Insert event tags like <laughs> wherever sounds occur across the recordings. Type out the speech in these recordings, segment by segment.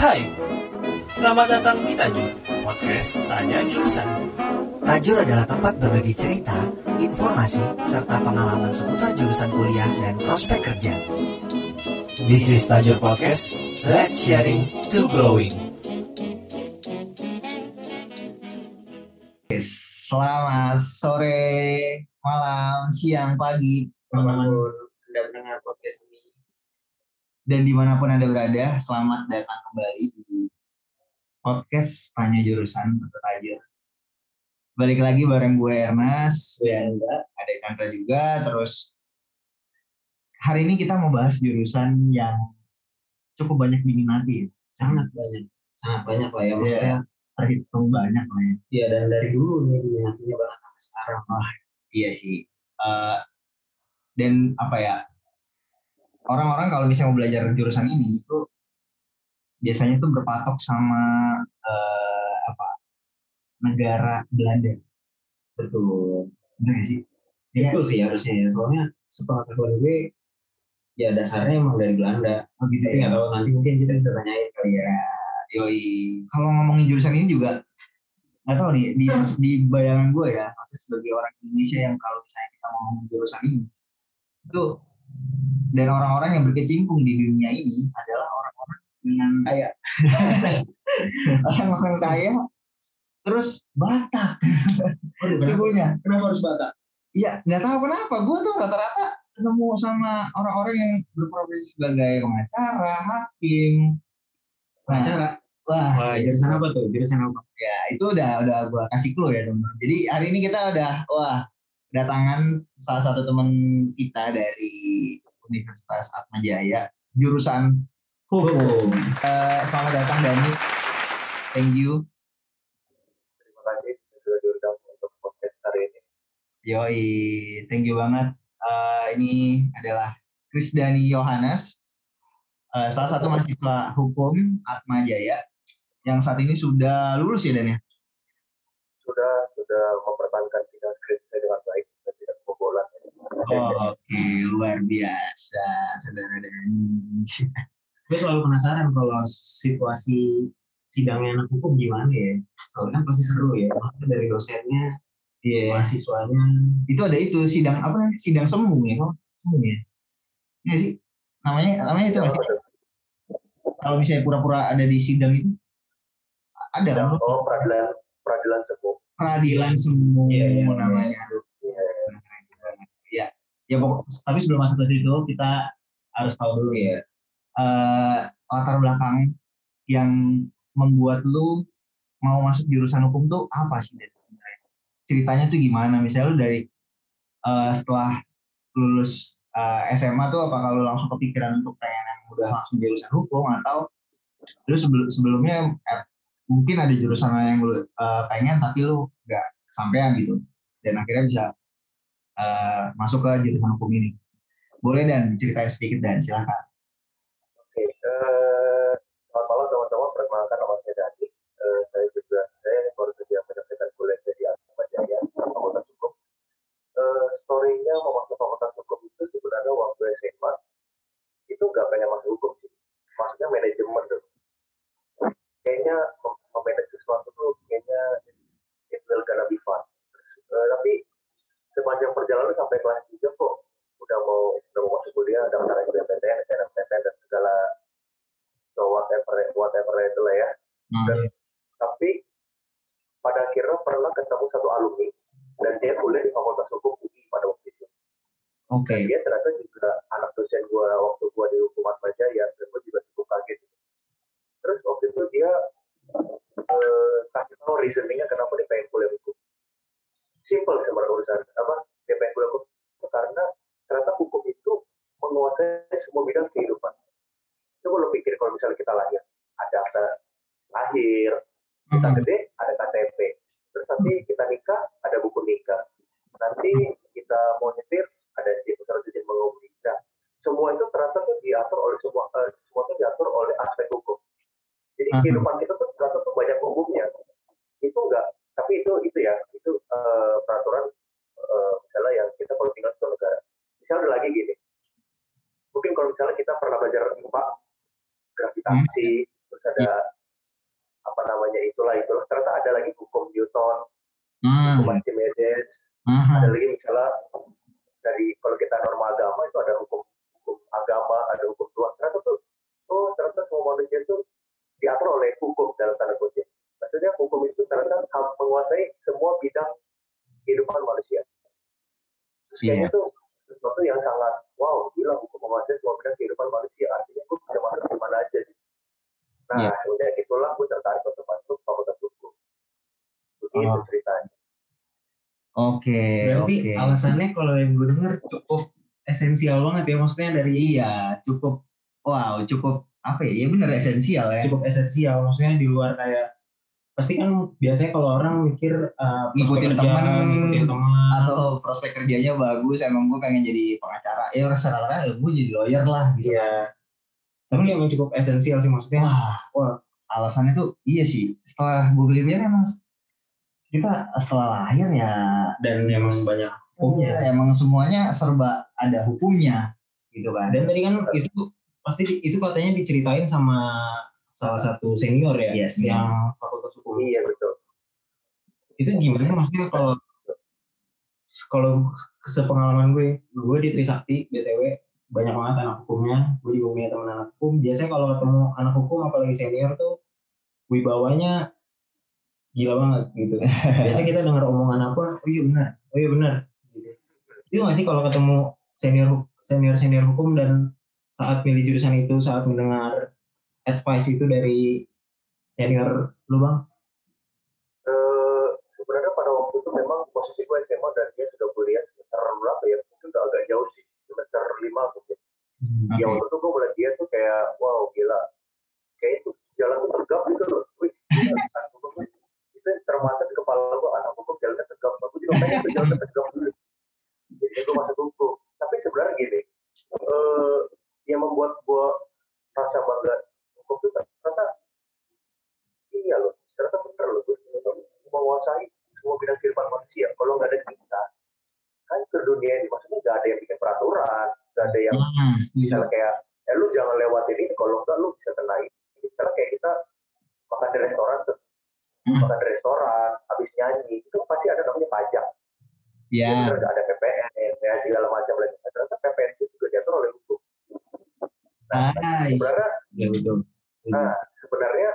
Hai, selamat datang di Tajur, podcast Tanya Jurusan. Tajur adalah tempat berbagi cerita, informasi, serta pengalaman seputar jurusan kuliah dan prospek kerja. This is Tajur Podcast, let's sharing to growing. Selamat sore, malam, siang, pagi, teman-teman Anda mendengar podcast. Dan di mana pun anda berada, selamat datang kembali di podcast Tanya Jurusan atau Tajur. Balik lagi bareng gue Ernest dan ada Chandra juga. Terus hari ini kita mau bahas jurusan yang cukup banyak diminati. Sangat banyak. Sangat banyak lah ya. Iya. Maksudnya, Terhitung banyak lah ya. Iya, dan dari dulu nih diminatinya banget sampai sekarang. Iya sih. Eh, dan apa ya? Orang-orang kalau misalnya mau belajar jurusan ini itu biasanya tuh berpatok sama eh, apa? Negara Belanda. Betul. Benar sih? Iya. Itu sih harusnya ya. Soalnya sepengetahuan gue, ya dasarnya emang dari Belanda. Oh gitu Tapi ya. tahu nanti mungkin kita bisa tanyain kali ya. Yoi. Kalau ngomongin jurusan ini juga nggak tahu nih di di bayangan gue ya, maksudnya sebagai orang Indonesia yang kalau misalnya kita ngomongin jurusan ini itu dan orang-orang yang berkecimpung di dunia ini adalah orang-orang dengan kaya <laughs> orang-orang kaya terus Batak sebenarnya Kenapa harus Batak? Iya, nggak tahu kenapa. Gue tuh rata-rata ketemu sama orang-orang yang berprofesi sebagai pengacara, hakim. Nah, Acara. wah, Wah, jurusan apa tuh? Jurusan apa? ya itu udah udah gue kasih clue ya teman. Jadi hari ini kita udah wah kedatangan salah satu teman kita dari Universitas Atmajaya jurusan hukum. Eh, selamat datang Dani. Thank you. Terima kasih sudah diundang untuk podcast hari ini. Yoi, thank you banget. Eh, ini adalah Krisdani Yohanes, eh, salah satu mahasiswa hukum Atma Jaya yang saat ini sudah lulus ya Dan ya? Sudah sudah mempertahankan sidang skripsi saya dengan baik dan tidak kebobolan. Oh, Oke, luar biasa, saudara Dani. gue selalu penasaran kalau situasi sidangnya anak hukum gimana ya soalnya kan pasti seru ya maksudnya dari dosennya Iya, mahasiswanya itu ada itu sidang apa? Sidang semu ya? Semu ya? Iya sih, namanya namanya itu nggak sih? Kalau misalnya pura-pura ada di sidang itu, ada kan? oh peradilan peradilan sepuh Peradilan semu Iya, iya, iya. namanya. Ya, ya pokok, tapi sebelum masuk ke situ kita harus tahu dulu ya eh, latar belakang yang membuat lu mau masuk jurusan hukum tuh apa sih Dan? Ceritanya tuh gimana? Misalnya lu dari eh, setelah lulus eh, SMA tuh apakah lu langsung kepikiran untuk pengen yang udah langsung jurusan hukum atau lu sebelum sebelumnya eh, mungkin ada jurusan yang lu eh, pengen tapi lu nggak kesampaian gitu dan akhirnya bisa eh, masuk ke jurusan hukum ini. Boleh dan ceritain sedikit dan silakan. Oke, eh, selamat malam teman-teman. Perkenalkan nama saya Dani. Eh, saya juga saya baru saja menyelesaikan kuliah di Atmajaya, Fakultas Hukum. Eh, story-nya masuk Fakultas Hukum itu sebenarnya waktu SMA itu nggak pengen masuk hukum sih. Maksudnya manajemen tuh. Kayaknya mem- memanage sesuatu tuh kayaknya it will gonna be fun. Terus, eh, tapi sepanjang perjalanan sampai kelas 3 kok udah mau udah mau masuk kuliah daftar SBMPTN, SNMPTN dan segala so whatever whatever itu lah ya. Hmm. Tapi pada akhirnya pernah ketemu satu alumni dan dia kuliah di Fakultas Hukum UI pada waktu itu. Oke. Dan dia ternyata juga anak dosen gua waktu gua di Hukum Atmajaya dan gua juga cukup kaget. Terus waktu itu dia eh, kasih tahu reasoningnya kenapa dia pengen kuliah hukum. Simple sebenarnya urusan apa dia pengen karena ternyata hukum itu menguasai semua bidang kehidupan. Coba lo pikir kalau misalnya kita lahir, ada akta lahir, kita Hmm. gede, ada KTP. Terus nanti kita nikah, ada buku nikah. Nanti kita mau nyetir, ada SIM, surat izin mengemudi. Nah, semua itu ternyata tuh diatur oleh semua, eh, semua itu diatur oleh aspek hukum. Jadi kehidupan kita tuh ternyata tuh banyak hukumnya. Itu enggak, tapi itu itu ya, itu eh, peraturan eh, misalnya yang kita kalau tinggal di suatu negara. Misalnya ada lagi gini, mungkin kalau misalnya kita pernah belajar IPA, gravitasi, terus ada ada apa namanya itulah itulah. Ternyata ada lagi hukum Newton Hmm. hukum Archimedes. Hmm. ada lagi misalnya dari kalau kita norma agama itu ada hukum hukum agama ada hukum Tuhan ternyata tuh oh ternyata semua manusia itu diatur oleh hukum dalam tanda kutip maksudnya hukum itu ternyata menguasai semua bidang kehidupan manusia terus kayaknya Iya. tuh sesuatu yang sangat wow gila hukum menguasai semua bidang kehidupan manusia artinya gue bisa masuk di mana aja nih. nah Iya. semenjak itulah gue tertarik untuk masuk fakultas hukum begitu Oh. ceritanya Oke, Berarti oke. alasannya kalau yang gue denger cukup esensial banget ya maksudnya dari Iya, cukup wow, cukup apa ya? Ya benar esensial ya. cukup esensial maksudnya di luar kayak pasti kan biasanya kalau orang mikir uh, Ngikutin teman. Atau prospek kerjanya bagus, emang gue pengen jadi pengacara. Ya rata-rata ya gue jadi lawyer lah gitu. Iya. Tapi emang cukup esensial sih maksudnya. Wah, Wah. alasannya tuh iya sih. Setelah gue pikir emang kita setelah lahir ya Dan emang banyak hukumnya. ya, emang semuanya serba ada hukumnya gitu kan. Dan tadi kan itu pasti itu katanya diceritain sama salah satu senior ya Iya, senior. yang. Iya betul Itu gimana maksudnya kalau kalau sepengalaman gue, gue di Trisakti BTW banyak banget anak hukumnya, gue juga punya teman anak hukum. Biasanya kalau ketemu anak hukum apalagi senior tuh wibawanya gila banget gitu. <laughs> Biasanya kita dengar omongan apa, oh iya benar, oh iya benar. Gitu. Itu nggak sih kalau ketemu senior senior senior hukum dan saat pilih jurusan itu, saat mendengar advice itu dari senior lu bang? Eh, sebenarnya pada waktu itu memang posisi gue SMA dan dia sudah kuliah semester berapa ya mungkin udah agak jauh sih semester lima mungkin Oke. ya waktu itu gue melihat dia tuh kayak wow gila kayak itu jalan tegap gitu loh wih itu yang termasuk di kepala gue anak hukum jalannya tegap aku juga pengen tuh jalannya tegap dulu jadi gue masuk hukum tapi sebenarnya gini eh yang membuat gue rasa bangga hukum itu ternyata iya loh ternyata bener loh gue menguasai semua bidang kehidupan manusia kalau nggak ada kita hancur dunia ini maksudnya nggak ada yang bikin peraturan nggak ada yang Hmm, misalnya kayak eh lu jangan lewatin ini kalau enggak lu bisa kena ini misalnya kayak kita makan di restoran tuh Hmm. makan di restoran habis nyanyi itu pasti ada namanya pajak ya, ya. ada PPN ya segala macam lagi Nah, ternyata PPN itu juga diatur oleh hukum nah ah, iya. sebenarnya ya betul. Nah, sebenarnya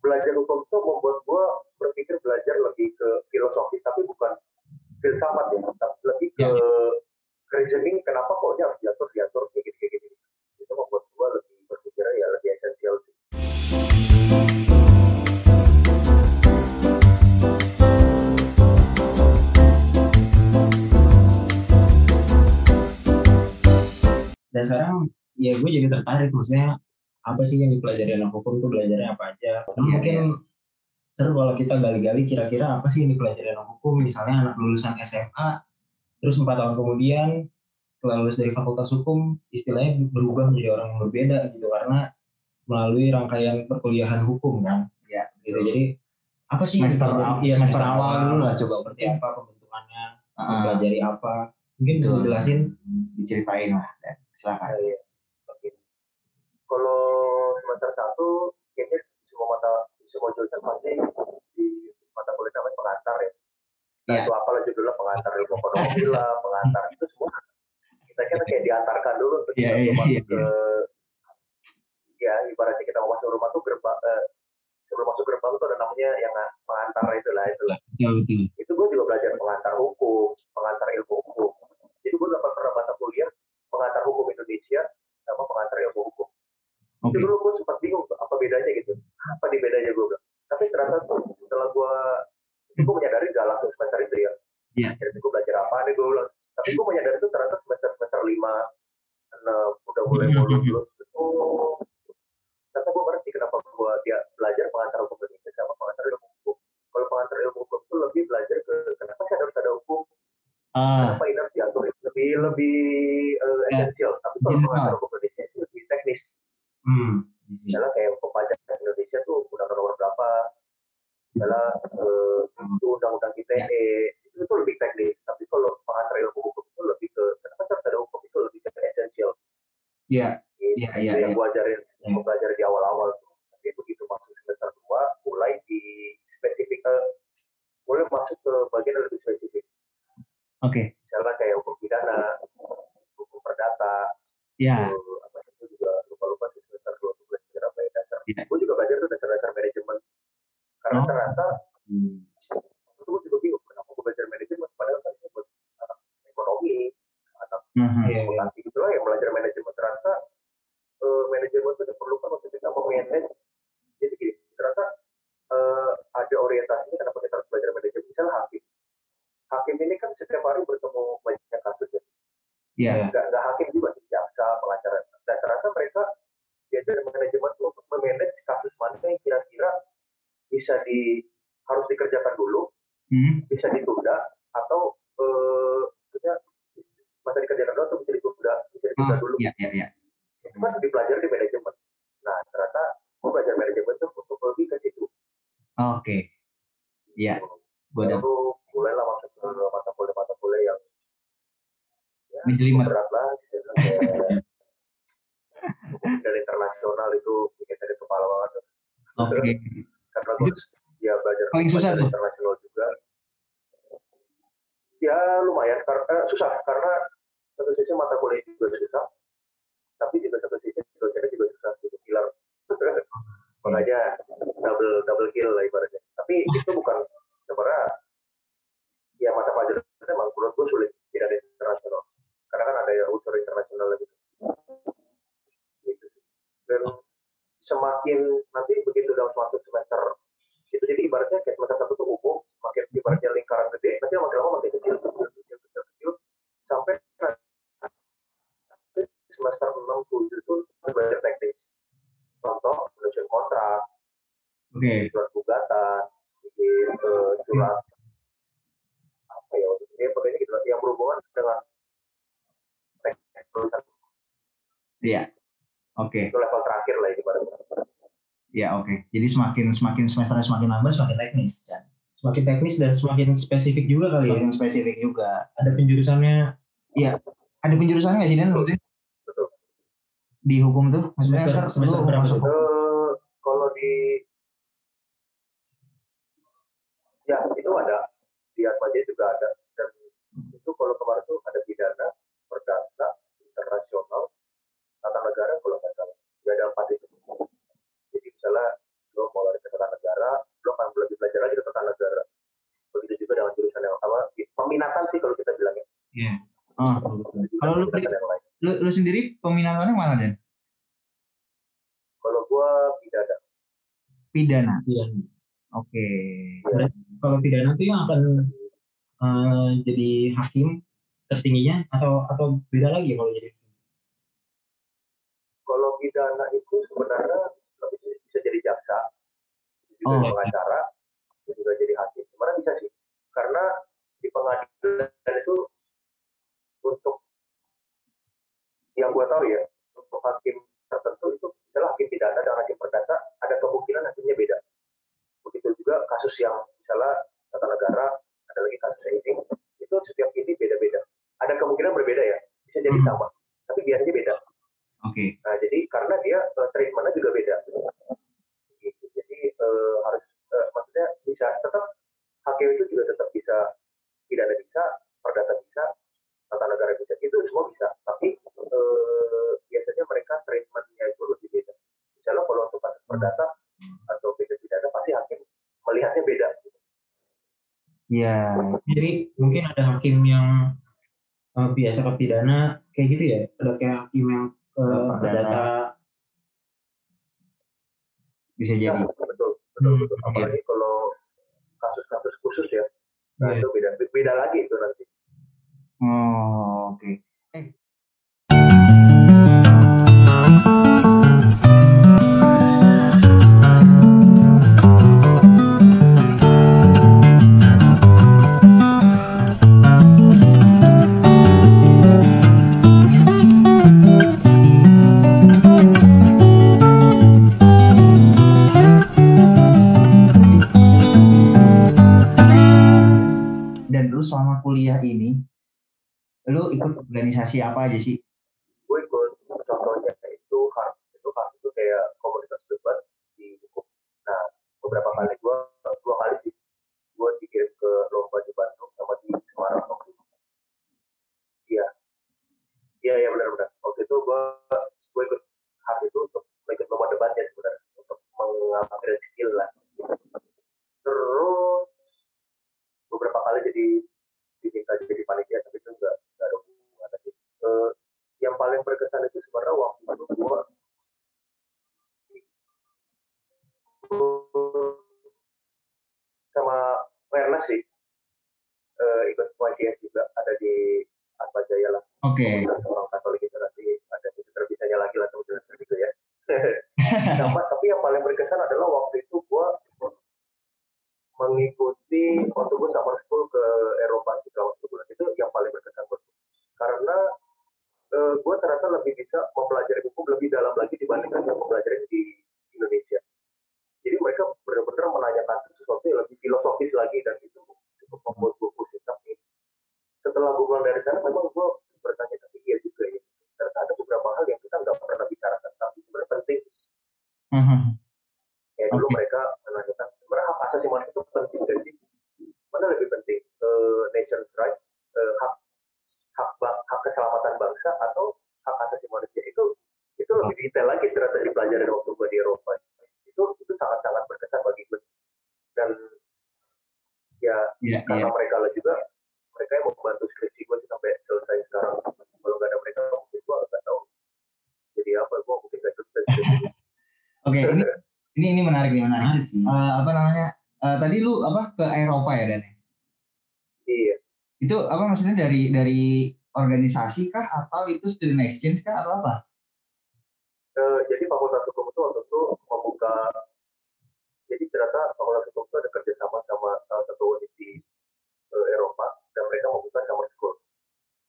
belajar hukum itu membuat gue berpikir belajar lebih ke filosofis, tapi bukan filsafat ya, lebih ke Ya. reasoning kenapa kok ini harus diatur diatur kayak gitu kayak gitu. Itu membuat gue lebih berpikir ya lebih esensial sih. dan sekarang ya gue jadi tertarik maksudnya apa sih yang dipelajari anak hukum tuh belajarnya apa aja Iya, mungkin seru kalau kita gali-gali kira-kira apa sih yang dipelajari anak hukum misalnya anak lulusan SMA terus empat tahun kemudian setelah lulus dari fakultas hukum istilahnya berubah menjadi orang yang berbeda gitu karena melalui rangkaian perkuliahan hukum kan Iya, gitu jadi apa sih Semester awal- Iya, semester awal dulu lah, coba. seperti apa pembentukannya mempelajari apa mungkin bisa Betul. dijelasin diceritain lah. Dan silakan. Nah, iya. Kalau semester satu, kayaknya semua mata semua jurusan pasti di mata kuliah namanya pengantar ya. Nah, Iya. itu apalah judulnya pengantar ilmu <laughs> ekonomi lah, pengantar itu semua kita kan kayak diantarkan dulu untuk iya, masuk iya, ke ya ibaratnya kita mau masuk rumah tuh gerbang eh, sebelum masuk gerbang tuh ada namanya yang pengantar itulah itulah Betul, betul. itu gue juga belajar pengantar hukum, pengantar ilmu hukum. Jadi gue dapat pernah mata kuliah pengantar hukum Indonesia sama pengantar ilmu hukum. Itu dulu gue sempat bingung tuh, apa bedanya gitu. Apa di bedanya gue bilang. Tapi ternyata tuh setelah gue gue menyadari gak langsung semester itu ya. Iya. Jadi gue belajar apa nih gue bilang. Tapi gue menyadari itu ternyata semester semester lima, enam udah mulai mau lulus. Oh, ternyata gue ngerti kenapa gue dia belajar pengantar hukum Indonesia sama pengantar ilmu hukum. Kalau pengantar ilmu hukum itu lebih belajar ke kenapa sih harus ada hukum, Ah, kenapa ini harus diatur, lebih lebih Ya. esensial. Tapi kalau General. pengantar hukum yeah, yeah, yang iya. gue ajarin yang gue belajar di awal-awal tapi begitu masuk semester dua mulai di spesifik eh, mulai masuk ke bagian yang lebih spesifik oke okay. misalnya kayak hukum pidana hukum perdata ya yeah. Hmm. bisa ditunda atau eh maksudnya masa dikerjakan dulu atau bisa ditunda bisa ditunda Ah, dulu iya, iya, iya. itu kan dipelajari di manajemen nah ternyata gue belajar manajemen tuh untuk lebih ke situ Oke. Iya, gue udah lalu mulailah masuk ke mata kuliah mata kuliah yang ya, Menjelimet. berat lah gitu <laughs> hukum dan internasional itu bikin dari kepala banget Oke. <laughs> karena gue ya belajar Paling susah tuh. internasional juga ya lumayan karena susah karena satu sisi mata kuliah juga susah tapi juga satu sisi dosennya juga susah gitu killer makanya double double kill lah ibaratnya tapi itu bukan sebenarnya ya mata pelajaran memang menurut gue sulit tidak ada internasional karena kan ada unsur internasional gitu gitu sih. dan semakin nanti begitu dalam suatu semester itu jadi ibaratnya kayak semester satu itu umum makin ibaratnya lingkaran gede nanti makin lama makin kecil kecil kecil kecil, kecil sampai nanti semester enam tujuh itu belajar teknis contoh menyusun kontrak Oke. surat gugatan bikin eh, surat apa ya ini pokoknya gitu lah, yang berhubungan dengan teknis perusahaan Iya. Oke. itu level terakhir lah ini ibaratnya Ya, oke. Jadi semakin semakin semesternya semakin lambat semakin teknis kan. Semakin teknis dan semakin spesifik juga kali ya. Semakin spesifik juga. Ada penjurusannya Ada penjurusan nggak sih Dan itu? Betul. Di hukum tuh? Semester- semester berapa masuk tuh? Eh, kalau di ya itu ada di Atmaja juga ada dan itu kalau kemarin tuh ada pidana perdata internasional tata negara kalau nggak salah ya ada empat itu jadi misalnya lo mau lari ke tata negara lo akan lebih belajar lagi ke tata negara begitu juga dengan jurusan yang apa peminatan sih kalau kita bilangnya Iya. Oh. Begitu juga Kalau lu peminatan yang lain Lu, lu sendiri peminatannya mana Dan? kalau gua pidana Pidana. pidana. Oke. Kalau pidana itu yang akan eh, jadi hakim tertingginya atau atau beda lagi kalau jadi kalau pidana itu sebenarnya lebih bisa jadi jaksa, bisa juga Oh. jadi pengacara, bisa juga jadi hakim. Sebenarnya bisa sih, karena di pengadilan itu untuk yang gua tahu ya, untuk hakim tertentu itu misalnya hakim pidana dan hakim perdata ada kemungkinan hakimnya beda. Begitu juga kasus yang misalnya tata negara, ada lagi kasus yang ini, itu setiap ini beda-beda. Ada kemungkinan berbeda ya, bisa jadi Hmm. sama, tapi biasanya beda. Iya. Jadi mungkin ada hakim yang eh, biasa ke pidana kayak gitu ya. Ada kayak hakim yang ke Perdata. perdata. Bisa Ya, jadi. betul, betul, Hmm, betul. Apalagi kalau kasus-kasus khusus ya. Nah, Iya. itu beda, beda lagi Lu ikut organisasi apa aja sih? Gue ikut contohnya itu harus itu harus itu kayak komunitas debat di hukum. Nah beberapa kali gue dua kali sih gue dikirim ke lomba di Bandung sama di Semarang iya. Iya, iya, waktu itu. Iya, iya ya, benar-benar. Waktu itu gue gue ikut hard itu untuk ikut lomba debat ya sebenarnya untuk mengupgrade skill lah. Terus beberapa kali jadi diminta jadi panitia tapi itu enggak Eh, yang paling berkesan itu sebenarnya waktu itu gua sama Wernes sih eh, ikut YCS juga ada di Atma Jaya lah Oke. orang Katolik itu nanti ada itu terbisanya lagi lah teman-teman gitu ya <laughs> Dapat, tapi yang paling berkesan adalah waktu itu gua mengikuti waktu gue summer school ke Eropa juga waktu bulan itu yang paling berkesan buat gue. karena eh, gue ternyata lebih bisa mempelajari hukum lebih dalam lagi dibandingkan yang mempelajari di Indonesia. Jadi mereka benar-benar menanyakan sesuatu yang lebih filosofis lagi dan itu cukup membuat gue pusing. Tapi setelah gue pulang dari sana memang gue bertanya tapi iya juga ya ternyata ada beberapa hal yang kita nggak pernah bicarakan tapi sebenarnya penting. Mhm. ya dulu Oke. mereka menanyakan sebenarnya hak asasi manusia itu penting gak sih? Mana lebih penting eh, nation's right eh, hak hak hak keselamatan bangsa atau hak asasi manusia itu itu lebih detail lagi ternyata dipelajari waktu gue di Eropa itu itu sangat sangat berkesan bagi gue dan ya iya. karena mereka lah juga mereka yang membantu skripsi gue sampai selesai sekarang kalau nggak ada mereka mungkin gue nggak tahu jadi apa gue mungkin nggak sukses <laughs> Oke, ini ini ini menarik nih, menarik. Menarik sih. Eh, apa namanya? Eh, tadi lu apa ke Eropa ya, Dan? Itu apa maksudnya dari dari organisasi kah atau itu student exchange kah atau apa? Eh, jadi fakultas hukum itu waktu itu membuka jadi ternyata fakultas hukum itu ada kerjasama sama salah satu univ di eh, Eropa dan mereka membuka summer school.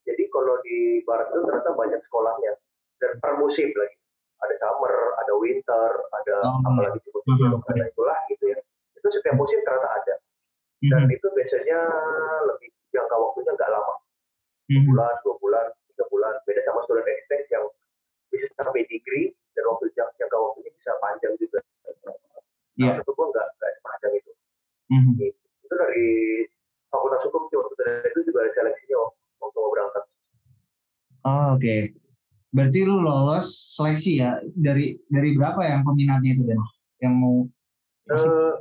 Jadi kalau di barat itu ternyata banyak sekolahnya dan per musim lagi. Ada summer, ada winter, ada Oh. apalagi di musim. Eropa dan itulah gitu ya. Itu setiap musim ternyata ada dan Mhm. itu biasanya lebih jangka waktunya nggak lama Mhm. bulan, dua bulan, tiga bulan. Beda sama student exchange yang bisa sampai degree dan waktu jang- jangka waktunya bisa panjang juga. Iya. Nah, itu gua nggak nggak sepanjang itu. Mhm. Itu dari fakultas hukum sih waktu itu, juga ada seleksinya waktu, mau berangkat. Oh, oke. Berarti lu lolos seleksi ya dari dari berapa yang peminatnya itu Dan? Yang mau Eh,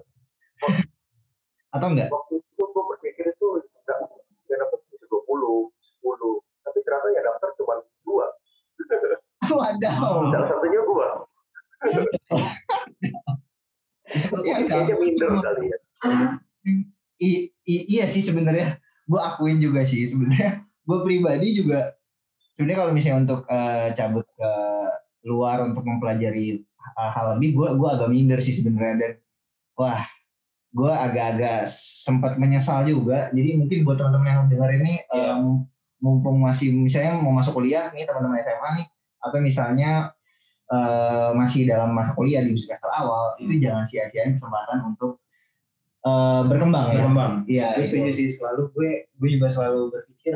<laughs> atau enggak? waktu itu gua berpikir itu nggak yang dapat bisa 20, 10. Tapi ternyata yang daftar cuma dua. Wadaw. Salah satunya gua. <laughs> Ya, Kayaknya minder kali ya. I- i- iya sih sebenarnya gue akuin juga sih sebenarnya gue pribadi juga sebenarnya kalau misalnya untuk eh, cabut ke luar untuk mempelajari hal, hal lebih gue gua agak minder sih sebenarnya dan wah gue agak-agak sempat menyesal juga jadi mungkin buat teman-teman yang dengar ini Iya. em, mumpung masih misalnya mau masuk kuliah nih teman-teman SMA nih atau misalnya eh, masih dalam masa kuliah di semester awal itu jangan sia-siain kesempatan untuk eh, berkembang ya berkembang. Iya, gue itu. setuju sih selalu gue gue juga selalu berpikir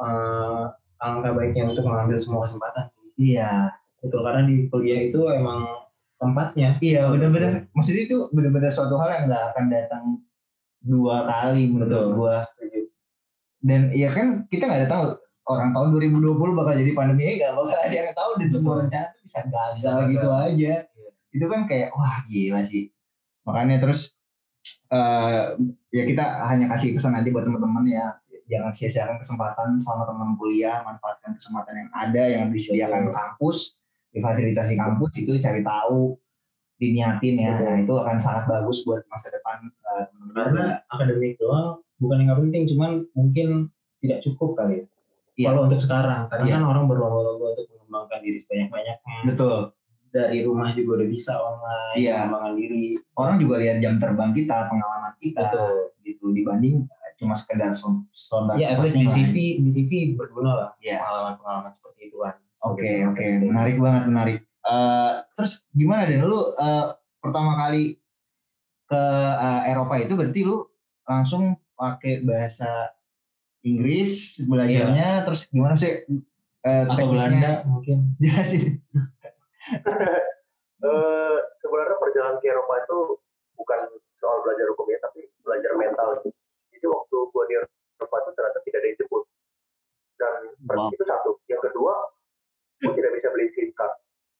eh alangkah baiknya untuk mengambil semua kesempatan. Iya, Betul karena di kuliah itu emang tempatnya. iya benar-benar. Maksudnya itu benar-benar suatu hal yang nggak akan datang dua kali menurut gua. Setuju. Dan ya kan kita nggak ada tahu orang tahun 2020 bakal jadi pandemi ya nggak bakal ada yang tahu dan semua rencana tuh bisa gagal Bisa gitu aja. Iya. Itu kan kayak wah gila sih. Makanya terus eh ya kita hanya kasih pesan aja buat teman-teman ya jangan sia-siakan kesempatan selama teman kuliah manfaatkan kesempatan yang ada yang disediakan Betul. kampus difasilitasi kampus itu cari tahu diniatin ya nah itu akan sangat bagus buat masa depan teman-teman Karena akademik doang bukan yang penting, cuman mungkin tidak cukup kali ya. Iya. Kalau untuk sekarang, karena Iya. kan orang berlomba-lomba untuk mengembangkan diri sebanyak-banyaknya. betul Dari rumah juga udah bisa online, Iya. mengembangkan diri. orang juga lihat jam terbang kita pengalaman kita Betul. gitu dibanding eh, cuma sekedar so- sobat Ya, at least di CV, di CV berguna lah Iya. pengalaman-pengalaman seperti itu kan. Oke oke menarik banget menarik. Eh, terus gimana deh lu eh, pertama kali ke eh, Eropa itu berarti lu langsung pakai bahasa Inggris belajarnya terus gimana sih eh, Atau teknisnya Belanda mungkin. <laughs> jelasin. <laughs> Eh, sebenarnya perjalanan ke Eropa itu bukan soal belajar hukumnya, tapi belajar mental. Jadi waktu gua di Eropa itu ternyata tidak ada yang jemput. Dan Wow. itu satu. Yang kedua, gua tidak bisa beli SIM card.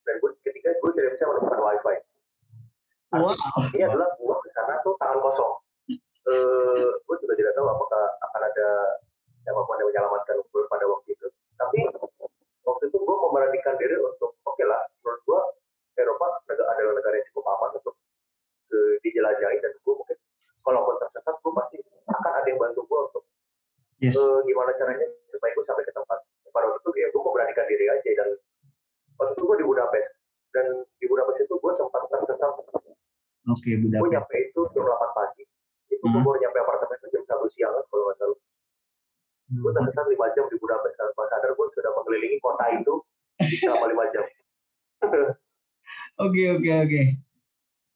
Dan gua, ketiga, gua tidak bisa menemukan wifi. Wow. Ini adalah gua ke sana tuh tangan kosong. Eh, gua juga tidak tahu apakah akan ada yang menyelamatkan gua pada waktu itu. Tapi waktu itu gua memberanikan diri untuk oke lah, menurut gua Eropa adalah negara yang cukup aman untuk eh, dijelajahi dan gua mungkin kalaupun tersesat gua pasti akan ada yang bantu gua untuk Yes. eh, gimana caranya supaya gue sampai ke tempat. Pada waktu itu ya gue memberanikan diri aja dan waktu itu gue di Budapest dan di Budapest itu gue sempat tersesat. Oke, Gue Budapest. nyampe itu jam 8 pagi. Itu gue Hmm. baru nyampe apartemen itu jam 1 siang kalau nggak salah. Gue tersesat 5 jam di Budapest dan pas sadar gue sudah mengelilingi kota itu selama 5 jam. Oke, oke, oke.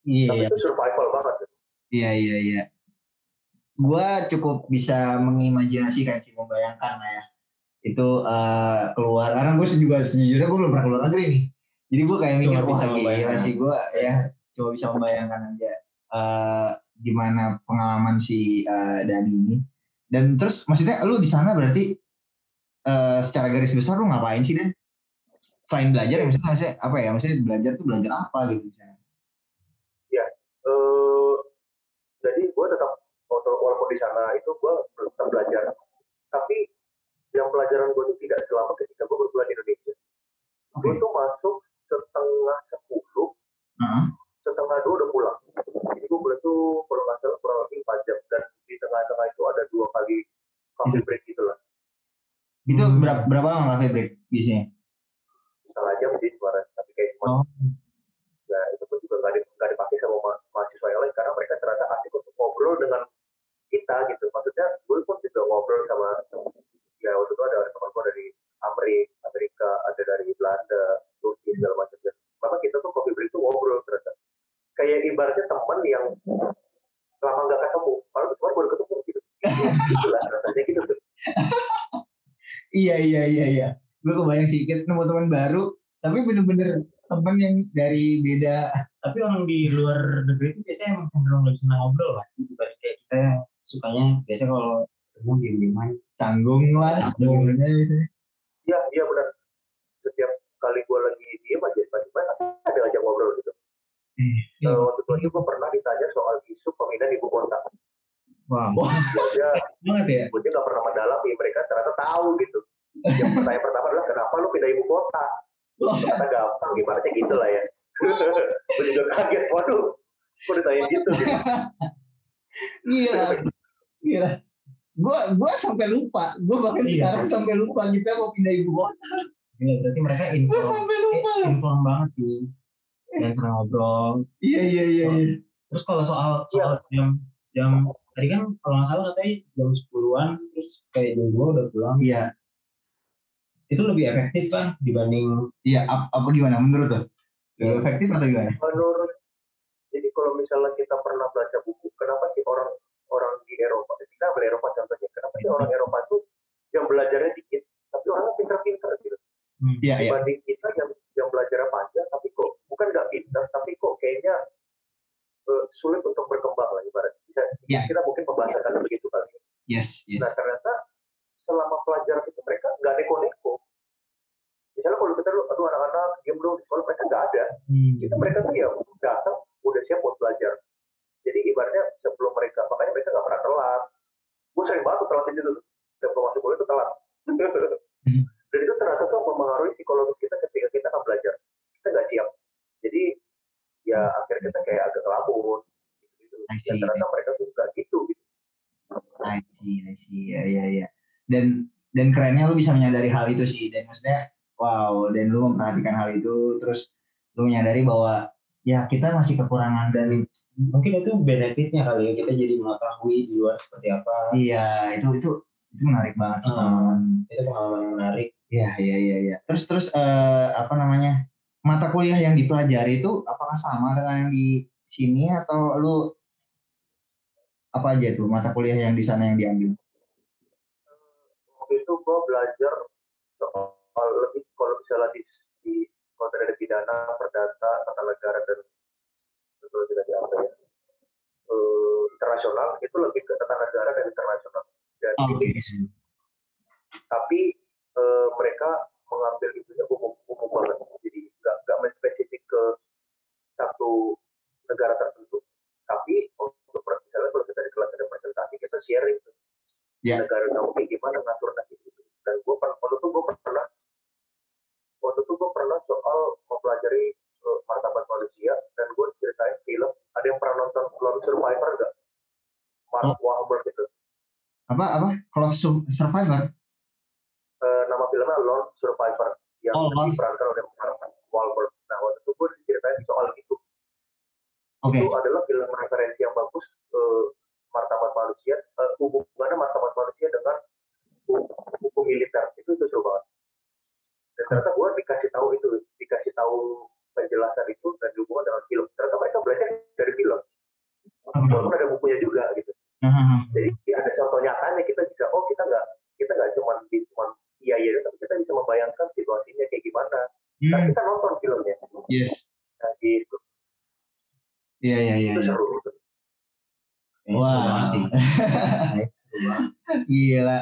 Iya, Tapi iya. itu survival banget. Iya iya iya. Gua cukup bisa mengimajinasikan sih membayangkan lah ya. Itu eh, keluar karena gue juga sejujurnya gue belum pernah keluar negeri nih. Jadi gue kayak mikir bisa gila sih gue ya coba bisa membayangkan aja eh gimana pengalaman si eh, Dani ini. Dan terus maksudnya lu di sana berarti eh secara garis besar lu ngapain sih Dan? Selain belajar ya maksudnya, maksudnya apa ya? Maksudnya belajar tuh belajar apa gitu misalnya? eh jadi gue tetap walaupun di sana itu gue tetap belajar tapi yang pelajaran gue itu tidak selama ketika gue berbulan di Indonesia Oke. gue tuh masuk setengah sepuluh Heeh. setengah dua udah pulang jadi gue boleh tuh kalau nggak salah kurang lebih empat jam dan di tengah-tengah itu ada dua kali coffee break gitu lah Itu Hmm. berapa, berapa lama cafe break biasanya? setengah jam sih kemarin tapi kayak Oh. cuma ya itu pun juga nggak di- nggak dipakai sama ma- mahasiswa yang lain karena mereka ternyata asik untuk ngobrol dengan kita gitu maksudnya gue pun juga ngobrol sama ya waktu itu ada teman gue dari Amerika Amerika ada dari Belanda Turki segala macam dan maka kita tuh coffee break tuh ngobrol ternyata kayak ibaratnya teman yang lama nggak ketemu kalau kemarin baru ketemu gitu gitu lah rasanya gitu tuh Iya iya iya iya. Gue kebayang sih kita nemu teman baru, tapi bener-bener teman yang dari beda. Tapi orang di luar negeri itu biasanya emang cenderung lebih senang ngobrol lah. Dibanding kayak kita yang sukanya biasanya kalau ketemu diem dieman Tanggung lah. Tanggung. Gimana gitu. Iya, iya benar. Setiap kali gue lagi diem aja, tiba-tiba ada aja ngobrol gitu. Iya. Eh, waktu itu aja gue pernah ditanya soal isu pemindahan ibu kota. Wah, Dia, banget ya. gue nggak pernah mendalami, mereka ternyata tahu gitu. Yang pertanyaan pertama adalah kenapa lu pindah ibu kota? Kata gampang, gimana sih gitu lah ya. <laughs> gue juga kaget, waduh, gue ditanya gitu. gitu. Gila. Gila. Gua gua sampai lupa. Gua bahkan Iya. sekarang sampai lupa kita mau pindah ibu kota. Gila, berarti mereka Gua inform, sampai lupa eh, loh. inform banget sih. Dan senang ngobrol. Iya iya iya iya. Terus kalau soal soal jam jam tadi kan kalau nggak salah katanya jam 10-an terus kayak jam 2 udah pulang. Iya. Itu lebih efektif kan dibanding Iya, ap- apa gimana menurut tuh? Lebih efektif atau gimana? Menurut, jadi kalau misalnya kita pernah baca buku, kenapa sih orang orang di Eropa, kita ambil Eropa contohnya, kenapa sih orang Eropa tuh yang belajarnya dikit, tapi orangnya pintar-pintar gitu. hmm, Iya iya. dibanding kita yang yang belajarnya panjang tapi kok bukan nggak pintar tapi kok kayaknya eh, sulit untuk berkembang lah ibarat bisa Iya. kita mungkin pembahasannya begitu kali Yes yes. nah ternyata selama pelajaran itu mereka nggak neko-neko. Misalnya kalau kita dulu aduh anak-anak diam dong di sekolah mereka nggak ada. Hmm, itu mereka tuh ya datang udah siap buat belajar. Jadi ibaratnya sebelum mereka makanya mereka nggak pernah telat. Gue sering banget telat di situ sebelum masuk kuliah itu telat. Hmm. <laughs> dan itu ternyata tuh mempengaruhi psikologis kita ketika kita akan belajar. Kita nggak siap. Jadi ya akhirnya kita kayak agak ngelamun gitu, dan see. ternyata mereka tuh nggak gitu gitu. I see, I see. Ya, ya, ya. Dan dan kerennya lu bisa menyadari hal itu sih. Dan maksudnya, wow. Dan lu memperhatikan hal itu, terus lu menyadari bahwa ya kita masih kekurangan dan mungkin itu benefitnya kali ya kita jadi mengetahui di luar seperti apa. iya itu itu itu menarik banget sih Hmm. pengalaman. Itu pengalaman yang menarik. Iya, iya, iya, iya. Terus terus eh, apa namanya? Mata kuliah yang dipelajari itu apakah sama dengan yang di sini atau lu apa aja tuh mata kuliah yang di sana yang diambil? Waktu itu gue belajar soal lebih kalau misalnya di, di konten ada pidana, perdata, tata negara dan itu tidak diambil ya. Eh, internasional itu lebih ke tata negara dan internasional dan Oh, ini tapi eh, mereka mengambil itunya umum umum banget jadi nggak nggak menspesifik ke satu negara tertentu. Tapi untuk misalnya kalau kita di kelas ada presentasi kita sharing tuh. Ya. negara kamu kayak gimana ngatur nasib itu. Dan gue pernah waktu itu gue pernah waktu itu gue pernah soal mempelajari eh, martabat manusia dan gue ceritain film ada yang pernah nonton Lone Survivor gak? Mark Wahlberg itu Apa apa? Su- Survivor? Eh, nama filmnya Lone Survivor yang Oh, diperankan oleh Mark Wahlberg. Nah waktu itu gue diceritain soal itu. Oke. Itu adalah film referensi yang bagus eh, martabat manusia, eh, hubungannya martabat manusia dengan hu- hukum militer itu itu seru banget. Dan ternyata gue dikasih tahu itu, dikasih tahu penjelasan itu dan hubungan dengan film. Ternyata mereka belajar dari film. Walaupun ada bukunya juga gitu. Hahaha. Jadi ada contoh nyatanya kita bisa, oh kita nggak kita nggak cuma cuma iya iya, tapi kita bisa membayangkan situasinya kayak gimana. Hmm, kita nonton filmnya. yes. Nah, gitu. Iya iya iya. Itu iya. Wah. banget. <laughs> Gila.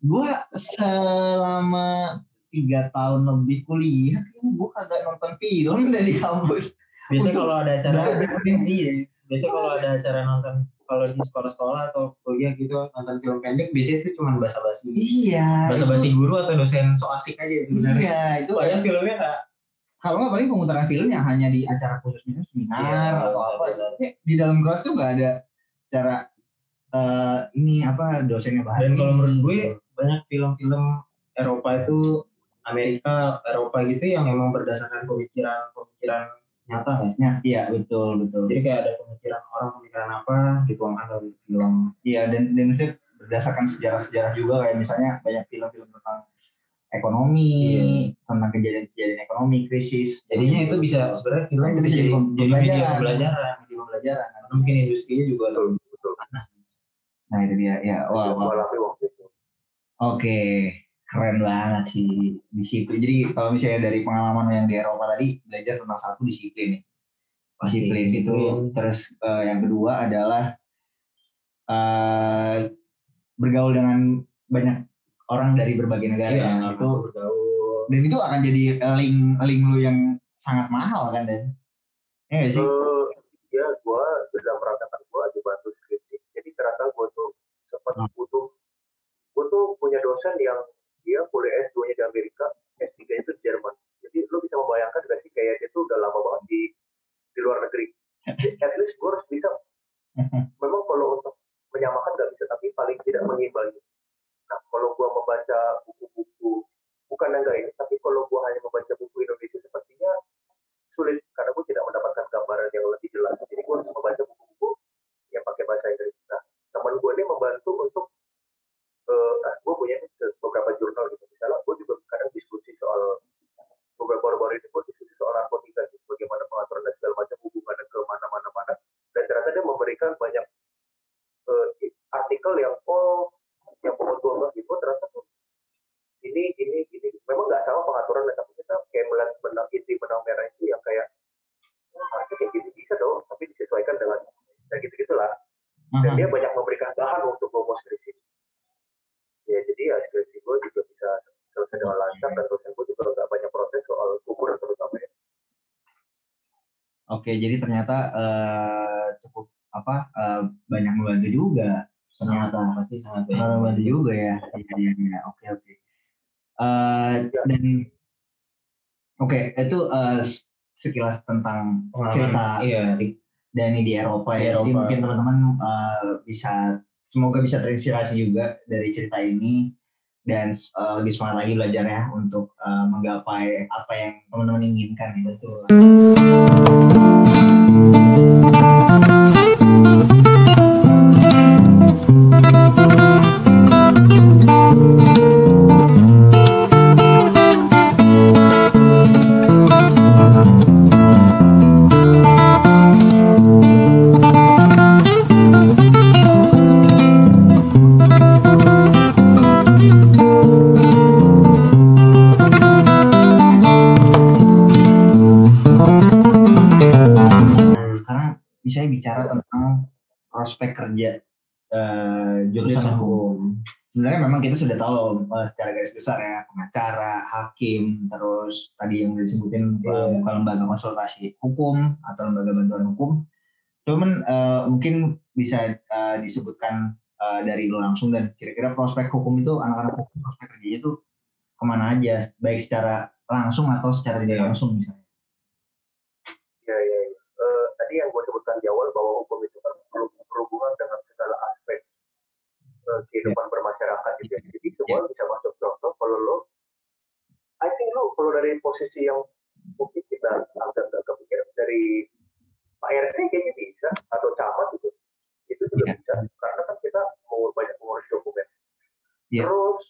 Gua selama tiga tahun lebih kuliah, kayaknya gua kagak nonton film <laughs> dari kampus. Biasanya kalau ada acara <laughs> iya, biasanya kalau ada acara nonton kalau di sekolah-sekolah atau kuliah gitu nonton film pendek biasanya itu cuma basa-basi. Iya. Basa-basi guru atau dosen so asik aja sebenarnya. Iya, itu Padahal filmnya nggak kalau nggak paling pemutaran film yang hanya di acara khusus misalnya seminar Iya, atau apa. Kayak Di dalam kelas tuh nggak ada secara eh, ini apa dosennya bahas. Dan kalau menurut gue banyak film-film Eropa itu Amerika, Eropa gitu yang memang berdasarkan pemikiran-pemikiran nyata nggak sih? Ya, iya betul betul. Jadi kayak ada pemikiran orang pemikiran apa dituangkan dalam film. Iya dan dan berdasarkan sejarah-sejarah juga kayak misalnya banyak film-film tentang ekonomi, tentang kejadian-kejadian ekonomi, krisis. Jadinya itu bisa sebenarnya film Nah, itu bisa jadi jadi media pembelajaran. pembelajaran. Jadi pembelajaran. Karena mungkin industrinya juga terlalu panas. Nah itu dia ya. Wah, alami waktu itu. Oke, keren banget sih disiplin. Jadi kalau misalnya dari pengalaman yang di Eropa tadi belajar tentang satu disiplin nih. Disiplin itu. Disiplin. Terus eh, yang kedua adalah eh, bergaul dengan banyak orang dari berbagai negara. Iya, ya. itu bergaul. dan itu akan jadi link link lu yang sangat mahal kan dan ya nggak sih? Eh, ya gue sudah merasakan gue aja bantu skripsi. Jadi ternyata gue tuh sempat Hmm. butuh, gue tuh punya dosen yang dia kuliah S2-nya di Amerika, S3-nya itu di Jerman. Jadi lu bisa membayangkan gak sih kayak dia tuh udah lama banget di di luar negeri. <laughs> At least gue harus bisa. <laughs> Memang kalau untuk menyamakan gak bisa, tapi paling tidak mengimbangi. Nah kalau gue membaca buku-buku, bukan yang ini, tapi kalau gue hanya membaca buku Indonesia sepertinya sulit karena gue tidak mendapatkan gambaran yang lebih jelas. Jadi gue harus membaca buku-buku yang pakai bahasa Inggris. Nah, teman gue ini membantu untuk eh nah, gue punya beberapa jurnal gitu. Misalnya gue juga kadang diskusi soal beberapa baru-baru ini gue diskusi soal narkotika sih, bagaimana pengaturan dan segala macam hubungannya ke mana-mana mana. Dan ternyata dia memberikan banyak eh, artikel yang oh yang pokok gue bilang itu ternyata tuh ini ini ini memang nggak sama pengaturan tapi kita kayak melihat benang inti benang merah itu yang kayak "Wah, harusnya kayak gitu bisa dong tapi disesuaikan dengan ya gitu gitulah dan Aha. dia banyak memberikan bahan untuk promo skripsi ya jadi ya skripsi gue juga bisa selesai dengan lancar dan dosen gue juga nggak banyak protes soal ukuran terutama ya Oke, jadi ternyata eh, cukup apa eh, banyak membantu juga ternyata. pasti sangat Sangat membantu juga ya. Iya iya iya. Oke oke. Eh, dan oke itu eh, sekilas tentang cerita Iya, di Dani di Eropa Di ya. Jadi Eropa. mungkin teman-teman eh, bisa semoga bisa terinspirasi juga dari cerita ini dan eh, lebih semangat lagi belajarnya untuk menggapai apa yang teman-teman inginkan gitu. Nah, Kita sudah tahu eh, secara garis besar ya pengacara, hakim, terus tadi yang udah disebutin eh, bukan lembaga konsultasi hukum atau lembaga bantuan hukum Cuman eh, mungkin bisa eh, disebutkan eh, dari lo langsung dan kira-kira prospek hukum itu anak-anak hukum prospek kerjanya itu ke mana aja, baik secara langsung atau secara tidak langsung misalnya. Ya, ya, ya. Eh, tadi yang gue sebutkan di awal bahwa hukum itu kan berhub- berhubungan dengan segala aspek eh, kehidupan bermasyarakat gitu ya. Jadi semua bisa masuk contoh kalau lo, I think lo kalau dari posisi yang mungkin kita agak agak kepikir dari Pak RT kayaknya bisa atau camat gitu, itu juga Iya. bisa karena kan kita mau banyak mengurus dokumen. Iya. Terus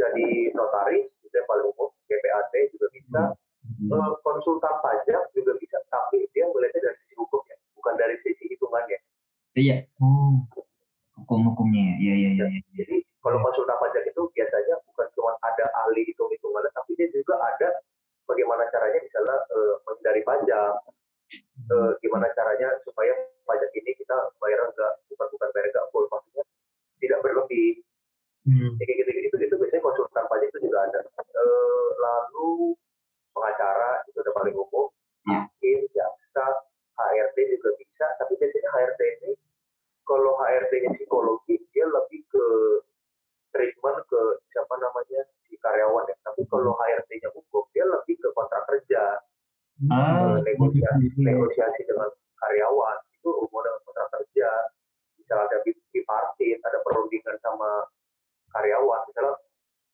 jadi notaris itu yang paling umum, GPAT juga bisa. Hmm. Eh, konsultan pajak juga bisa, tapi dia melihatnya dari sisi hukumnya, bukan dari sisi hitungannya. Iya. Oh. Hukum-hukumnya. Iya, iya, iya. iya. Jadi kalau konsultan pajak itu biasanya bukan cuma ada ahli hitung-hitungan, tapi dia juga ada bagaimana caranya misalnya eh, menghindari pajak, eh, gimana caranya supaya pajak ini kita bayar enggak, bukan bukan bayar enggak full, maksudnya tidak berlebih. Hmm. Ya, kayak gitu-gitu itu biasanya konsultan pajak itu juga ada. Eh, lalu pengacara itu udah paling umum, Ya. hakim, jaksa, HRD juga bisa, tapi biasanya HRD ini kalau HRD-nya psikologi dia lebih ke treatment ke siapa namanya si karyawan ya. Tapi kalau HRD-nya hukum dia lebih ke kontrak kerja, Ah, eh, negosiasi, negosiasi dengan karyawan itu hubungan dengan kontrak kerja. Misalnya ada bi- bipartit, ada perundingan sama karyawan. Misalnya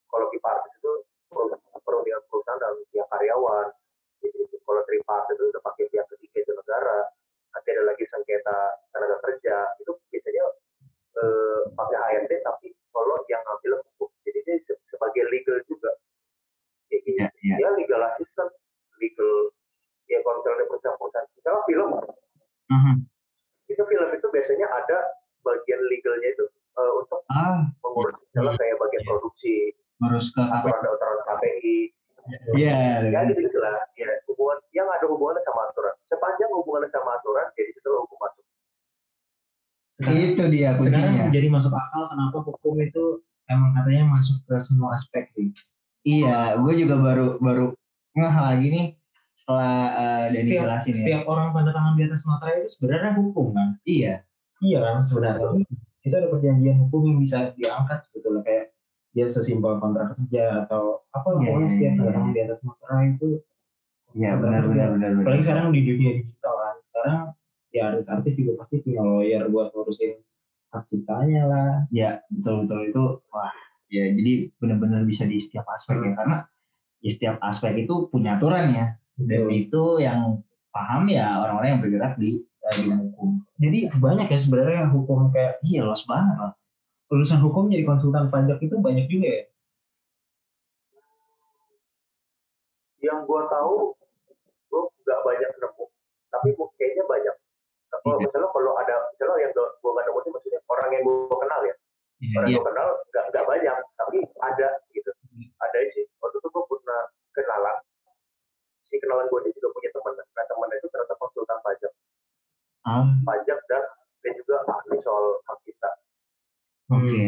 kalau bipartit itu per- perundingan perusahaan dan pihak karyawan. Jadi kalau tripartit itu udah pakai pihak ketiga itu negara. Nanti ada lagi sengketa tenaga kerja. Itu biasanya eh, pakai HRD tapi kalau yang ngambil hukum. Jadi dia se- sebagai legal juga. Kayak gitu. Iya, iya. Dia legal assistant, legal ya kalau misalnya perusahaan-perusahaan, misalnya film, Mhm. itu film itu biasanya ada bagian legalnya itu eh, untuk Ah, mengurus misalnya kayak bagian produksi, harus ke apa? aturan-aturan KPI, Iya. ya gitu gitu lah. Ya, hubungan yang ada hubungannya sama aturan. Hubungannya sama aturan, jadi itu hukum masuk. Itu dia Sekarang kuncinya. jadi masuk akal kenapa hukum itu emang katanya masuk ke semua aspek sih. Iya, gue juga baru baru ngeh lagi nih setelah uh, Dani Setiap, jelasin ya. setiap orang tanda tangan di atas materai itu sebenarnya hukum kan? Iya. Iya kan sebenarnya. Itu ada perjanjian hukum yang bisa diangkat sebetulnya kayak dia sesimpel kontrak kerja atau apa Iya, pokoknya iya, setiap iya. tanda tangan di atas materai itu Iya, benar benar benar benar. apalagi sekarang di dunia digital sekarang ya artis-artis juga pasti punya lawyer buat ngurusin hak ciptanya lah Ya, betul betul itu wah, ya jadi benar-benar bisa di setiap aspek ya karena ya setiap aspek itu punya aturan ya. Dan Betul. itu yang paham ya orang-orang yang bergerak di uh, bidang hukum. jadi banyak ya sebenarnya hukum kayak Iya, luas banget lah. lulusan hukum jadi konsultan pajak itu banyak juga ya Yang gua tahu, gua nggak banyak tapi kayaknya banyak. Nah, Kalau Iya. misalnya kalau ada, misalnya yang gua nggak nemu itu maksudnya orang yang gua kenal ya. Orang Iya. yang gua kenal nggak nggak banyak, tapi ada gitu. Ada sih. Waktu itu gua pernah kenalan. Si kenalan gua ini juga punya teman. Nah temannya itu ternyata konsultan pajak, Ah, pajak dan dia juga ahli soal hak kita. oke.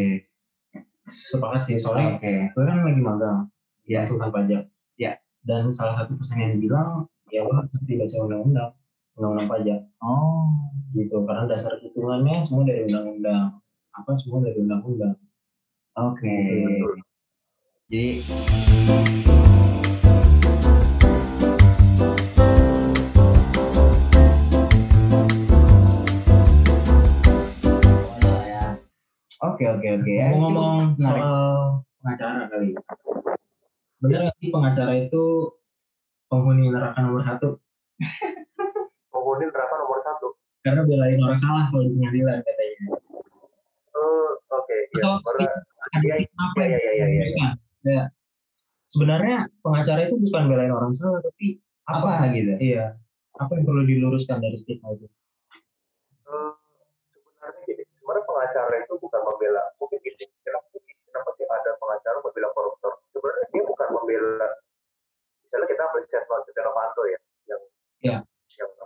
sepakat sih soalnya Oke. gue kan lagi magang di Ya. konsultan pajak Ya. dan salah satu pesan yang dibilang ya lo harus baca undang-undang undang-undang pajak Oh. gitu karena dasar hitungannya semua dari undang-undang apa semua dari undang-undang Oke. Jadi Oke oke oke ya. menarik. soal pengacara kali benar nggak sih pengacara itu penghuni neraka nomor satu <laughs> Penghuni neraka nomor satu. karena belain orang salah kalau di pengadilan katanya Eh, Oke, ya. Atau Karena ada Iya, stigma apa ya, yang ya, ya, ya, ya. Ya. sebenarnya pengacara itu bukan belain orang salah tapi apa gitu? iya apa yang perlu diluruskan dari stigma itu Eh, sebenarnya gini, sebenarnya pengacara itu bukan membela, mungkin gini, kenapa, sih ada pengacara membela koruptor? Sebenarnya dia bukan membela, misalnya kita ambil Setnov Setia Novanto ya, yang Ya.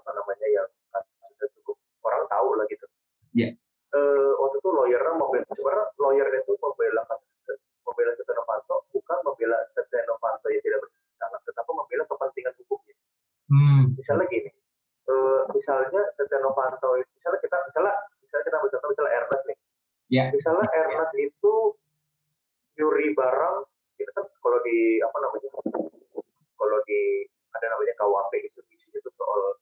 Apa namanya yang sudah cukup orang tahu lah gitu. Ya. Eh, waktu itu lawyernya membela, sebenarnya lawyernya itu membela membela Setia Novanto bukan membela Setia Novanto yang tidak bersalah, tetapi membela kepentingan hukumnya hmm. misalnya gini, eh, misalnya Setia Novanto misalnya kita misalnya misalnya kita ambil contoh misalnya Ernest nih Ya. misalnya Ernest itu nyuri barang itu kan kalau di apa namanya kalau di ada namanya KUHP itu isinya itu soal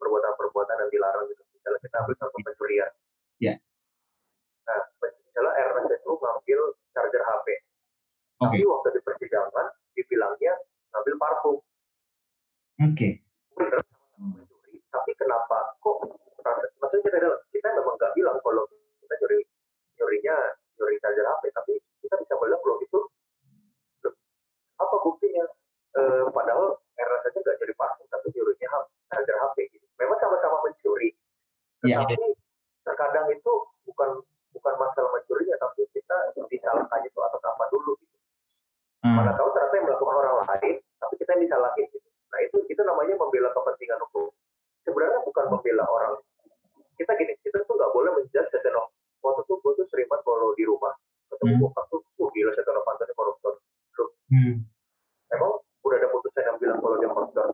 perbuatan-perbuatan yang dilarang ambil contoh pencurian Ya. nah misalnya Ernest itu ngambil charger HP Oke. tapi waktu di persidangan dibilangnya ngambil parfum Oke. bener mencuri tapi kenapa kok rasa- maksudnya kita kita memang nggak bilang kalau kita nyuri nyurinya nyuri charger HP tapi kita bisa bilang kalau itu loh, apa buktinya Eh, padahal era saja nggak nyuri parfum tapi nyurinya ha- charger HP gitu. memang sama-sama mencuri Iya. tetapi terkadang itu bukan bukan masalah mencurinya tapi kita disalahkan itu atas apa dulu gitu Hmm. mana tahu ternyata yang melakukan orang lain tapi kita yang disalahin gitu. nah itu itu namanya membela kepentingan hukum sebenarnya bukan membela orang kita gini kita tuh nggak boleh menjudge Setia Novanto waktu itu gue tuh sering banget kalau di rumah ketemu Hmm. bokap tuh uh gila Setia Novanto ini koruptor Hmm. emang udah ada putusan yang bilang kalau dia koruptor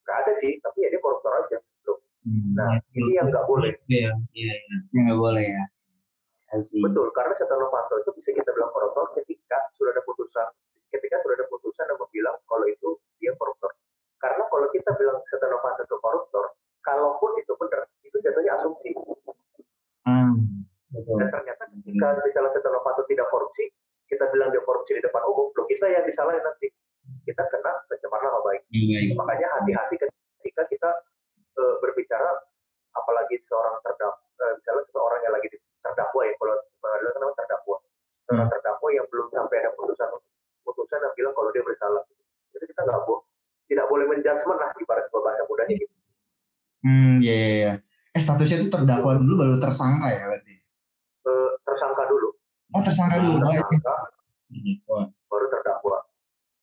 nggak ada sih tapi ya dia koruptor aja Loh, Hmm. nah ini yang nggak boleh Iya, iya, iya. Ya nggak boleh ya. Asli. betul karena Setia Novanto itu bisa kita bilang koruptor ketika sudah ada putusan ketika sudah ada putusan yang bilang kalau itu dia koruptor karena kalau kita bilang Setia Novanto itu koruptor kalaupun itu benar itu jatuhnya asumsi Hmm. Betul. dan ternyata ketika misalnya Setia Novanto tidak korupsi kita bilang dia korupsi di depan umum loh kita yang disalahin nanti kita kena pencemaran nama baik Baik. makanya hati-hati ketika kita eh, berbicara apalagi seorang terdakwa misalnya seorang yang lagi di- terdakwa ya kalau pengadilan kan namanya terdakwa seorang Hmm. terdakwa yang belum sampai ada putusan putusan yang bilang kalau dia bersalah jadi kita nggak boleh tidak boleh menjudgment lah ibarat bahasa mudanya gitu Hmm, ya, ya, ya. Eh, statusnya itu terdakwa dulu baru tersangka ya berarti? Eh, tersangka dulu Oh, tersangka dulu. Oh, iya. tersangka Wah, baru terdakwa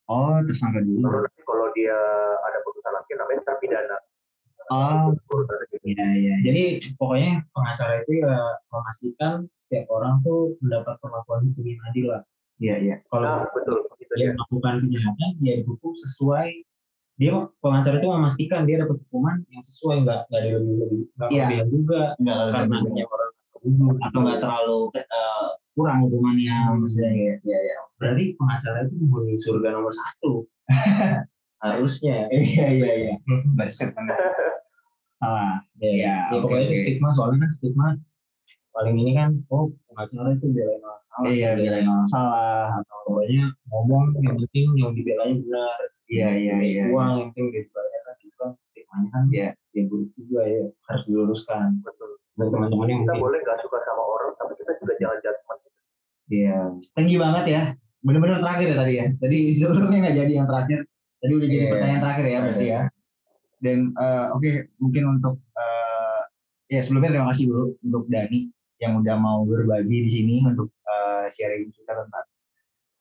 Oh, tersangka dulu. baru nanti kalau dia ada putusan hakim namanya terpidana Oh, gitu. iya, iya. Jadi pokoknya pengacara itu ya memastikan setiap orang tuh mendapat perlakuan hukum yang adil lah. Iya, iya. Kalau nah betul itu dia dia melakukan kejahatan, dia dihukum sesuai. Dia pengacara itu memastikan dia dapat hukuman yang sesuai, nggak nggak ada lebih lebih nggak Iya. kelebihan juga Enggak karena hanya orang kebunuh atau nggak terlalu eh, kurang hukumannya maksudnya ya. Iya, iya. Berarti pengacara itu menghuni surga nomor satu. <laughs> Harusnya. Iya, iya, iya. Berset banget. <laughs> Salah. Ya, Iya, ya oke, pokoknya itu oke. stigma soalnya kan stigma paling ini kan oh pengacara itu belain orang salah Iya, belain bilang salah. atau pokoknya ngomong yang penting yang dibelain benar Iya, iya, iya. uang yang penting dia dibayar kan juga stigmanya kan Iya. ya buruk juga ya harus diluruskan betul buat teman-teman yang kita boleh nggak suka sama orang tapi kita juga jangan judgment iya Tinggi banget ya. Bener-bener terakhir ya tadi ya. Tadi <laughs> sebelumnya nggak jadi yang terakhir. Tadi udah jadi Iya. pertanyaan terakhir ya berarti ya. Dan eh, oke mungkin untuk eh, ya sebelumnya terima kasih dulu untuk Dani yang udah mau berbagi di sini untuk eh, sharing kita tentang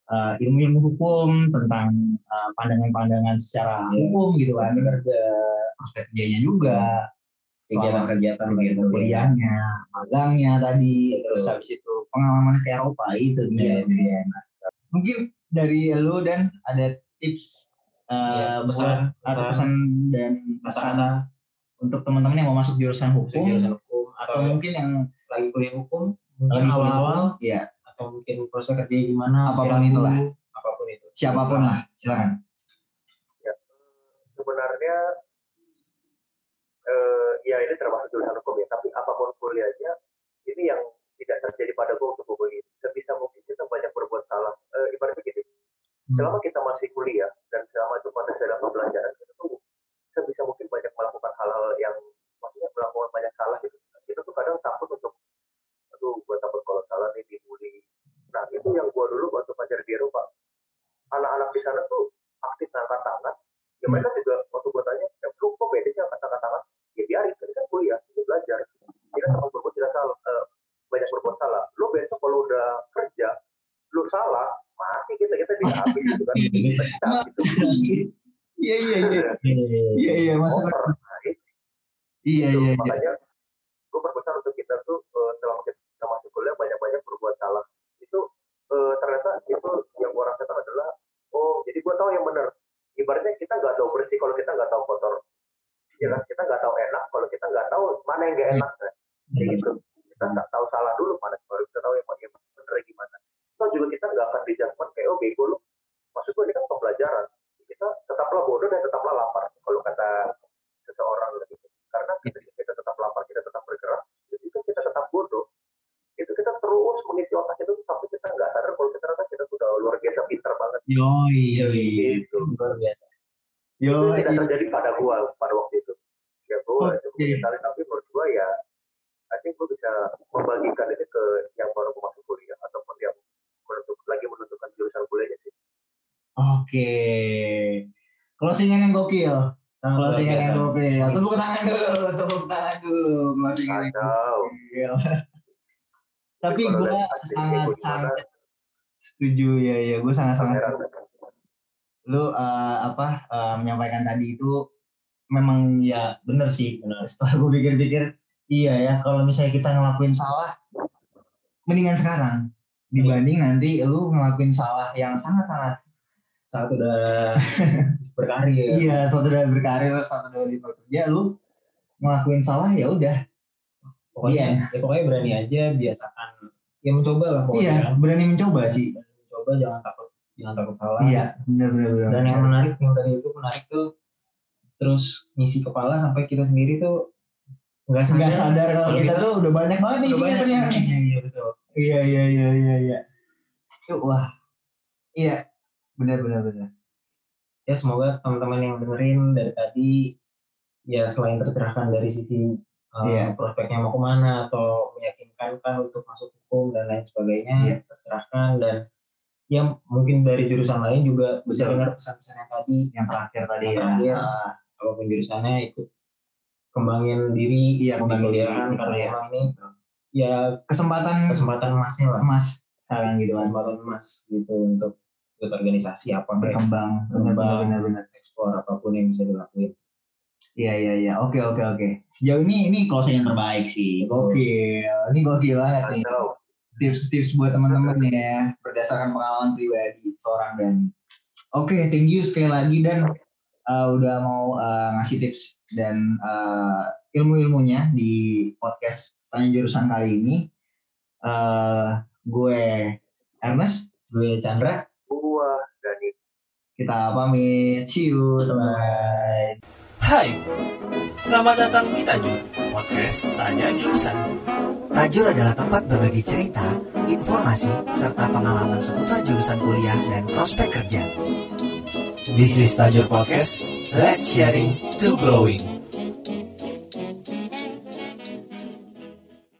eh, ilmu-ilmu hukum tentang eh, pandangan-pandangan secara Iya. hukum gitu kan. kerja Prospek kerjanya juga. kegiatan-kegiatan kegiatan kuliahnya, magangnya tadi, terus habis itu pengalaman ke Eropa itu dia. Iya, dia. Mungkin dari lu dan ada tips uh, Iya, buat pesan- atau pesan- pesan dan pesan kata-kata untuk teman-teman yang mau masuk jurusan hukum jurusan hukum atau mungkin yang lagi kuliah hukum lagi kuliah awal-awal. ya atau mungkin proses kerja gimana Apa pun siapa itulah. apa pun itu. Siapa pun lah, silakan. sebenarnya eh, ya ini termasuk jurusan hukum ya tapi apa pun kuliahnya ini yang tidak terjadi pada gue untuk gue ini sebisa mungkin kita banyak berbuat salah eh, ibaratnya gini selama kita masih kuliah dan selama itu pada dalam pembelajaran kita tuh sebisa mungkin banyak melakukan hal-hal yang maksudnya melakukan banyak salah gitu kita tuh kadang takut untuk aduh gue takut kalau salah nih dibully. Nah itu yang gue dulu waktu belajar di Eropa. Anak-anak di sana tuh aktif angkat tangan. Ya mereka juga waktu gue tanya ya, lu kok bedanya angkat angkat tangan ya biarin kan kan kuliah itu belajar. Kita sama berbuat tidak salah eh, banyak berbuat salah. Lu besok kalau udah kerja lu salah mati kita kita tidak <laughs> habis gitu kan. Kita tidak habis gitu. Iya iya iya. Iya iya. Over. akal. Nah, Iya iya iya. makanya gue berpesan untuk kita tuh eh, selama kita masih kuliah banyak-banyak berbuat salah. Itu eh, ternyata itu yang gue rasakan adalah oh jadi gue tahu yang benar. Ibaratnya kita nggak tahu bersih kalau kita nggak tahu kotor. Ya kita nggak tahu enak kalau kita enak. Kan kayak gitu. Kita nggak tahu salah dulu mana baru kita tahu yang mana yang benar gimana. Terus juga kita nggak akan dijudgment kayak oh bego lu. Maksud gue ini kan pembelajaran. Kita tetaplah bodoh dan tetaplah lapar kalau kata seseorang gitu. Karena kita tetap lapar kita kita tetap bodoh itu kita terus mengisi otak itu sampai kita nggak sadar kalau kita ternyata kita sudah luar biasa pintar banget Yoi, yoi. gitu luar biasa itu Yoi. tidak terjadi pada gua pada waktu itu ya gua Oke. cukup menyesali tapi menurut gua ya I think gua bisa membagikan ini ke yang baru mau masuk kuliah ataupun yang menentuk, lagi menentukan jurusan kuliahnya sih Oke. Closingan yang gokil. luar Closingan yang gokil. Tepuk tangan dulu, tepuk tangan dulu. Closingan yang gokil. <laughs> Tapi gue lihat pasti sangat ikut gimana, sangat setuju ya ya. Gue sangat sangat heran. lu eh, apa eh, menyampaikan tadi itu memang ya bener sih. Bener. setelah gue pikir-pikir iya ya kalau misalnya kita ngelakuin salah mendingan sekarang. Dibanding nanti lu ngelakuin salah yang sangat-sangat saat udah <laughs> berkarir. Iya satu udah berkarir satu udah bekerja lu ngelakuin salah ya udah pokoknya ya pokoknya berani aja biasakan ya mencoba lah pokoknya iya kan. berani mencoba sih mencoba jangan takut jangan takut salah iya bener bener bener dan yang menarik yang dari itu menarik tuh terus ngisi kepala sampai kita sendiri tuh nggak sadar, nggak sadar kalau kita kita- tuh udah banyak banget Udah isinya banyak ternyata iya betul Iya iya iya iya iya. Yuk, Wah. Iya. Benar benar benar. ya semoga teman-teman yang dengerin dari tadi ya selain tercerahkan dari sisi uh, Iya. prospeknya mau ke mana atau meyakinkan kan untuk masuk hukum dan lain sebagainya Iya. tercerahkan dan ya mungkin dari jurusan lain juga bisa dengar pesan-pesan yang tadi Yang terakhir tadi Yang ya. terakhir. Ah, apa pun jurusannya ikut kembangin diri Iya, di kembangin diri, karena emang ini ya kesempatan kesempatan emasnya lah emas sekarang gitu kan. kesempatan emas gitu untuk ikut organisasi apa Berkembang. Benar benar Berkembang. benar benar. explore apa pun yang bisa dilakuin Iya iya iya. Oke oke oke. Sejauh ini ini closing yang terbaik sih. Gokil. Ini gokil banget nih. Tips-tips buat teman-teman ya berdasarkan pengalaman pribadi seorang Dani. Oke, thank you sekali lagi dan uh, udah mau uh, ngasih tips dan uh, ilmu-ilmunya di podcast Tanya Jurusan kali ini. Uh, gue Ernest, gue Chandra gua Dani kita pamit. See you. Bye. Hai, selamat datang di Tajur, podcast Tanya Jurusan. Tajur adalah tempat berbagi cerita, informasi, serta pengalaman seputar jurusan kuliah dan prospek kerja. This is Tajur Podcast, let's sharing to growing.